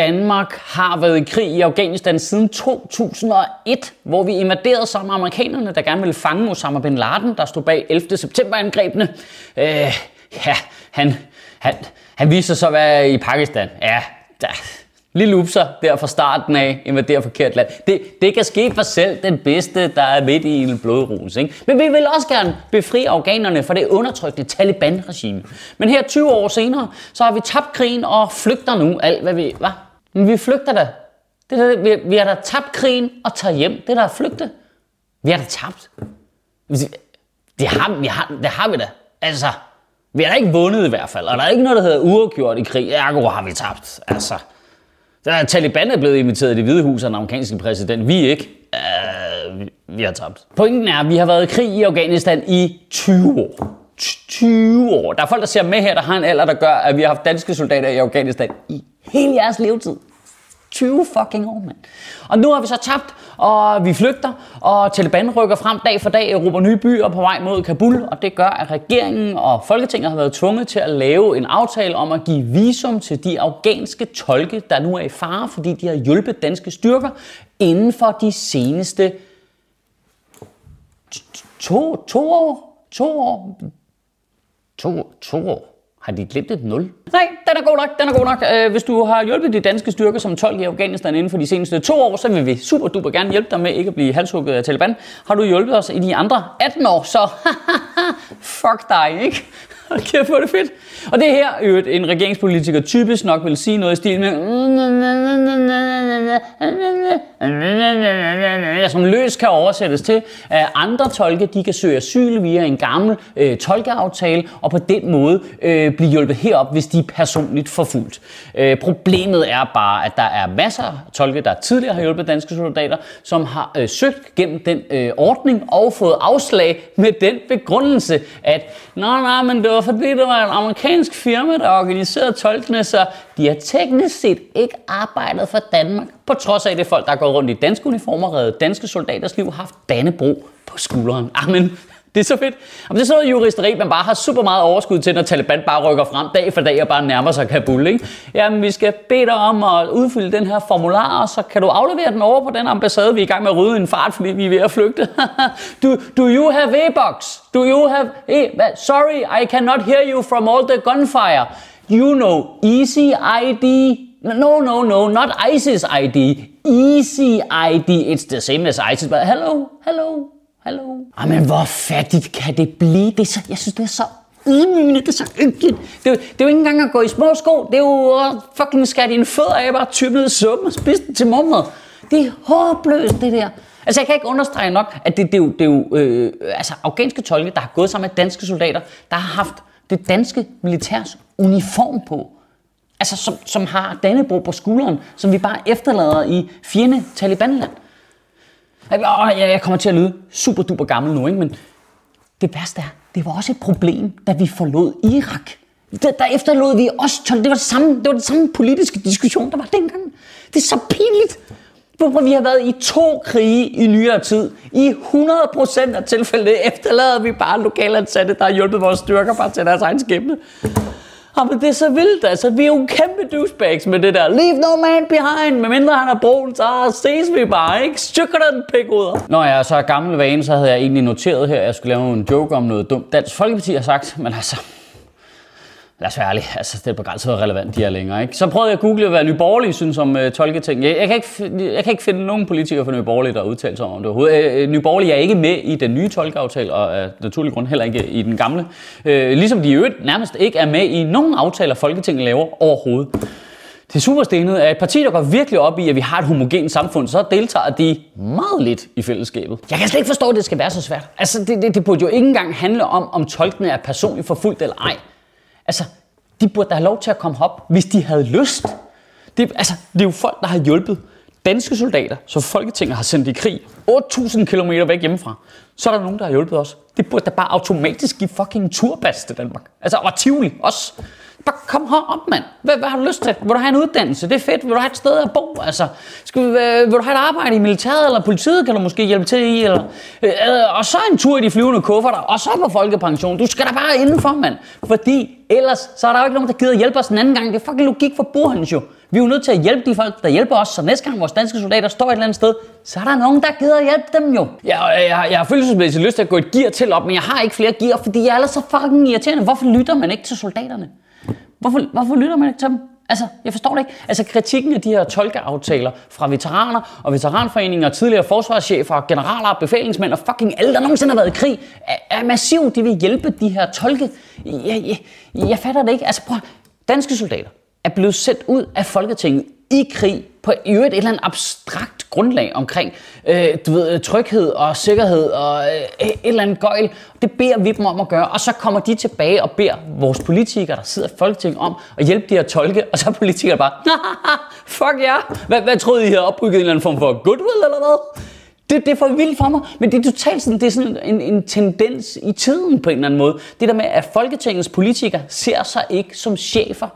Danmark har været i krig i Afghanistan siden 2001, hvor vi invaderede sammen med amerikanerne, der gerne ville fange Osama Bin Laden, der stod bag 11. september-angrebene. Øh, ja, han, han, han viste sig så at være i Pakistan. Ja, der, lille upser der fra starten af, invaderer forkert land. Det, det kan ske for selv den bedste, der er midt i en blodrus. Ikke? Men vi vil også gerne befri afghanerne fra det undertrykte Taliban-regime. Men her 20 år senere, så har vi tabt krigen og flygter nu alt, hvad vi... Hvad? Men vi flygter da. Det er, vi, vi har da tabt krigen og tager hjem. Det er der at flygte. Vi har da tabt. Det har, vi har, det har vi da. Altså, vi har da ikke vundet i hvert fald. Og der er ikke noget, der hedder uafgjort i krig. Ergo har vi tabt. Altså, der er Taliban er blevet inviteret i det hvide hus af den amerikanske præsident. Vi ikke. Uh, vi, vi har tabt. Pointen er, at vi har været i krig i Afghanistan i 20 år. 20 år. Der er folk, der ser med her, der har en alder, der gør, at vi har haft danske soldater i Afghanistan i hele jeres levetid. 20 fucking år, mand. Og nu har vi så tabt, og vi flygter, og Taliban rykker frem dag for dag, erobrer nye byer på vej mod Kabul, og det gør, at regeringen og Folketinget har været tvunget til at lave en aftale om at give visum til de afghanske tolke, der nu er i fare, fordi de har hjulpet danske styrker inden for de seneste to, to år. To år. To, to år. Har de glemt et nul? Nej, den er god nok, den er god nok. Øh, hvis du har hjulpet de danske styrker som 12 i Afghanistan inden for de seneste to år, så vil vi super duper gerne hjælpe dig med ikke at blive halshugget af Taliban. Har du hjulpet os i de andre 18 år, så fuck dig, ikke? Hold kæft, hvor det fedt. Og det er her, øvrigt, en regeringspolitiker typisk nok vil sige noget i stil med mm, mm, mm, som løs kan oversættes til, at andre tolke de kan søge asyl via en gammel øh, tolkeaftale, og på den måde øh, blive hjulpet herop, hvis de er personligt forfulgt. Øh, problemet er bare, at der er masser af tolke, der tidligere har hjulpet danske soldater, som har øh, søgt gennem den øh, ordning og fået afslag med den begrundelse, at nej, nej, men det var fordi, det var en amerikansk firma, der organiserede tolkene, så de har teknisk set ikke arbejdet for Danmark, på trods af det folk, der går gået rundt i danske uniformer, reddet danske soldaters liv, haft Dannebro på skulderen. Amen. Det er så fedt. Jamen, det er sådan noget juristeri, man bare har super meget overskud til, når Taliban bare rykker frem dag for dag og bare nærmer sig Kabul. Ikke? Jamen, vi skal bede dig om at udfylde den her formular, og så kan du aflevere den over på den ambassade, vi er i gang med at rydde en fart, fordi vi er ved at flygte. do, do you have e-box? Do you have e Sorry, I cannot hear you from all the gunfire. You know, easy ID. No, no, no, not ISIS ID. Easy ID. It's the same as ISIS, but hello, hello, hello. Ah, Jamen, hvor fattigt kan det blive? Det er så, jeg synes, det er så ydmygende, det er så ynkeligt. Det, er det er jo ikke engang at gå i små sko. Det er jo at fucking skære dine fødder af, bare typpet ned og spise den til morgenmad. Det er håbløst, det der. Altså, jeg kan ikke understrege nok, at det, det er jo, det er jo øh, altså, afghanske tolke, der har gået sammen med danske soldater, der har haft det danske militærs uniform på. Altså, som, som har Dannebro på skulderen, som vi bare efterlader i fjende Talibanland. Jeg, åh, jeg jeg kommer til at lyde super duper gammel nu, ikke? men det værste er, det var også et problem, da vi forlod Irak. Der, der efterlod vi også. Det var det samme, det var den samme politiske diskussion, der var dengang. Det er så pinligt. Hvorfor vi har været i to krige i nyere tid. I 100% af tilfældene efterlader vi bare lokalansatte, der har hjulpet vores styrker bare til deres egen skæbne. Ah, Jamen, det er så vildt, altså. Vi er jo kæmpe douchebags med det der. Leave no man behind. Medmindre han er brun, så ses vi bare, ikke? Stykker den pikuder. Når jeg er så er gammel vane, så havde jeg egentlig noteret her, at jeg skulle lave en joke om noget dumt Dansk Folkeparti har sagt. Men altså, lad os være ærlig, altså det er begrænset hvor relevant de er længere. Ikke? Så prøvede jeg at google, hvad Nye Borgerlige synes om øh, tolketing. Jeg, jeg, kan ikke, jeg kan ikke finde nogen politikere fra Nye Borgerlige, der har udtalt sig om det overhovedet. Øh, øh, Nye Borgerlige er ikke med i den nye tolkeaftale, og af naturlig grund heller ikke i den gamle. Øh, ligesom de i øvrigt nærmest ikke er med i nogen aftaler, Folketinget laver overhovedet. Det er at et parti, der går virkelig op i, at vi har et homogent samfund, så deltager de meget lidt i fællesskabet. Jeg kan slet ikke forstå, at det skal være så svært. Altså, det, det, det burde jo ikke engang handle om, om tolkene er personligt forfulgt eller ej. Altså, de burde da have lov til at komme op, hvis de havde lyst. Det, altså, det er jo folk, der har hjulpet danske soldater, som Folketinget har sendt i krig 8.000 km væk hjemmefra, så er der nogen, der har hjulpet os. Det burde da bare automatisk give fucking turbas til Danmark. Altså, og Tivoli også. Bare kom herop, mand. Hvad, hvad har du lyst til? Vil du have en uddannelse? Det er fedt. Vil du have et sted at bo? Altså, skal øh, vil du have et arbejde i militæret eller politiet? Kan du måske hjælpe til i? Eller, øh, øh og så en tur i de flyvende kufferter, og så på folkepension. Du skal da bare indenfor, mand. Fordi ellers, så er der jo ikke nogen, der gider hjælpe os den anden gang. Det er fucking logik for Burhans jo. Vi er jo nødt til at hjælpe de folk, der hjælper os, så næste gang vores danske soldater står et eller andet sted, så er der nogen, der gider hjælpe dem jo. Jeg, jeg, jeg har følelsesmæssigt lyst til at gå et gear til op, men jeg har ikke flere gear, fordi jeg er ellers så fucking irriterende. Hvorfor lytter man ikke til soldaterne? Hvorfor, hvorfor lytter man ikke til dem? Altså, jeg forstår det ikke. Altså, kritikken af de her tolkeaftaler fra veteraner og veteranforeninger, tidligere forsvarschefer, generaler, befalingsmænd og fucking alle, der nogensinde har været i krig, er, er massiv. De vil hjælpe de her tolke. Jeg, jeg, jeg fatter det ikke. Altså, prøv, danske soldater er blevet sendt ud af Folketinget i krig på i øvrigt et eller andet abstrakt grundlag omkring øh, du ved, øh, tryghed og sikkerhed og øh, et eller andet gøjl. Det beder vi dem om at gøre, og så kommer de tilbage og beder vores politikere, der sidder i Folketinget, om at hjælpe de her tolke, og så er politikere bare, fuck ja, yeah. hvad, hvad troede I havde opbygget en eller anden form for goodwill eller hvad? Det, det er for vildt for mig, men det er totalt sådan, det er sådan en, en tendens i tiden på en eller anden måde. Det der med, at Folketingets politikere ser sig ikke som chefer,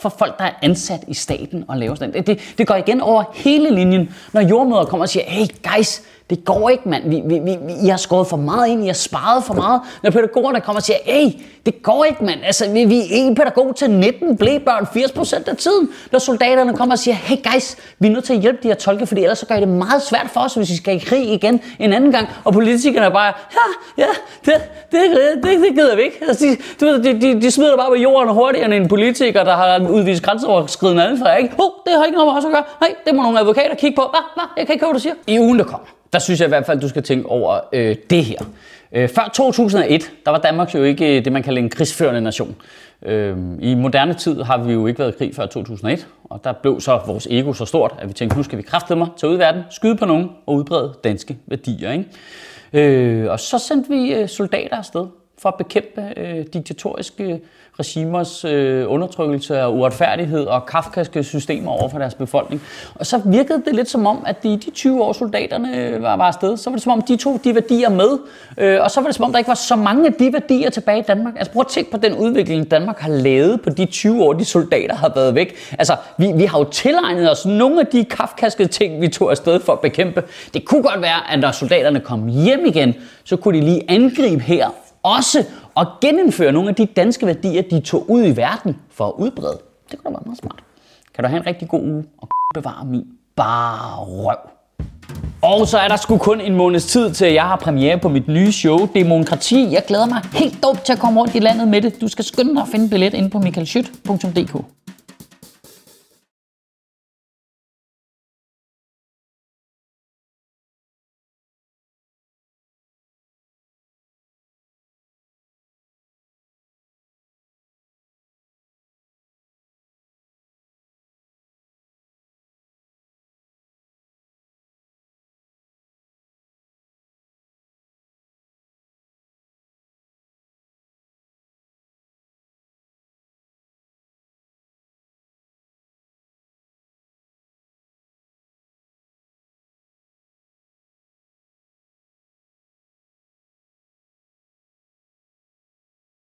for folk, der er ansat i staten og laver sådan det, det, det går igen over hele linjen, når jordmøder kommer og siger, hey guys, det går ikke, mand. Vi, vi, vi, I har skåret for meget ind, I har sparet for meget. Når pædagogerne kommer og siger, hey, det går ikke, mand. Altså, vi, vi er en pædagog til 19 blæbørn 80% af tiden. Når soldaterne kommer og siger, hey guys, vi er nødt til at hjælpe de her tolke, fordi ellers så gør det meget svært for os, hvis vi skal i krig igen en anden gang. Og politikerne er bare, ja, ja, det, det, det, det gider vi ikke. Altså, de, du, de, de, de smider bare på jorden hurtigere end en politiker, der har udvist grænseoverskridende adfærd. Ikke? Oh, det har ikke noget med os at gøre. Nej, det må nogle advokater kigge på. Hvad, hvad, jeg kan ikke høre, hvad du siger. I ugen, der kommer, der synes jeg i hvert fald, du skal tænke over øh, det her. Øh, før 2001, der var Danmark jo ikke øh, det, man kalder en krigsførende nation. Øh, I moderne tid har vi jo ikke været i krig før 2001, og der blev så vores ego så stort, at vi tænkte, nu skal vi mig tage ud i verden, skyde på nogen og udbrede danske værdier. Ikke? Øh, og så sendte vi øh, soldater afsted for at bekæmpe øh, diktatoriske regimers øh, undertrykkelse og uretfærdighed og kafkaske systemer over for deres befolkning. Og så virkede det lidt som om, at de, de 20 år soldaterne øh, var, var afsted, så var det som om, de tog de værdier med, øh, og så var det som om, der ikke var så mange af de værdier tilbage i Danmark. Altså prøv at tænke på den udvikling, Danmark har lavet på de 20 år, de soldater har været væk. Altså, vi, vi har jo tilegnet os nogle af de kafkaske ting, vi tog afsted for at bekæmpe. Det kunne godt være, at når soldaterne kom hjem igen, så kunne de lige angribe her også at genindføre nogle af de danske værdier, de tog ud i verden for at udbrede. Det kunne da være meget smart. Kan du have en rigtig god uge og bevare min bare røv. Og så er der sgu kun en måneds tid til, at jeg har premiere på mit nye show, Demokrati. Jeg glæder mig helt dumt til at komme rundt i landet med det. Du skal skynde dig at finde billet inde på michaelschyt.dk.